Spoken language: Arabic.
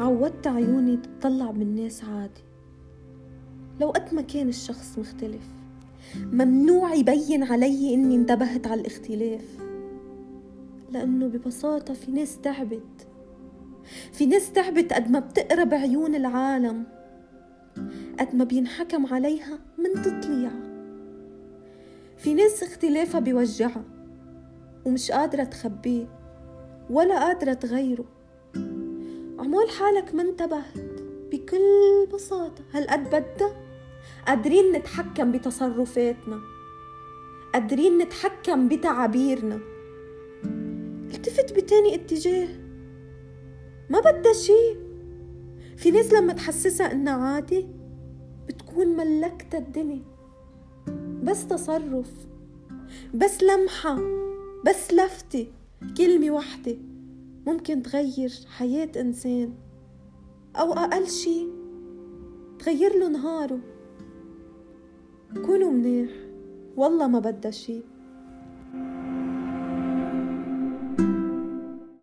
عودت عيوني تطلع بالناس عادي. لو قد ما كان الشخص مختلف ممنوع يبين علي إني انتبهت على الاختلاف. لأنه ببساطة في ناس تعبت. في ناس تعبت قد ما بتقرا بعيون العالم قد ما بينحكم عليها من تطليع. في ناس اختلافها بيوجعها ومش قادرة تخبيه ولا قادرة تغيره. عمول حالك ما انتبهت بكل بساطة. هالقد بدها قادرين نتحكم بتصرفاتنا. قادرين نتحكم بتعابيرنا. التفت بتاني اتجاه. ما بدها شي في ناس لما تحسسها إنها عادي بتكون ملكت الدنيا. بس تصرف بس لمحة بس لفتة. كلمة واحدة. ممكن تغير حياة إنسان أو أقل شي تغير له نهاره. كونوا منيح. والله ما بدها شي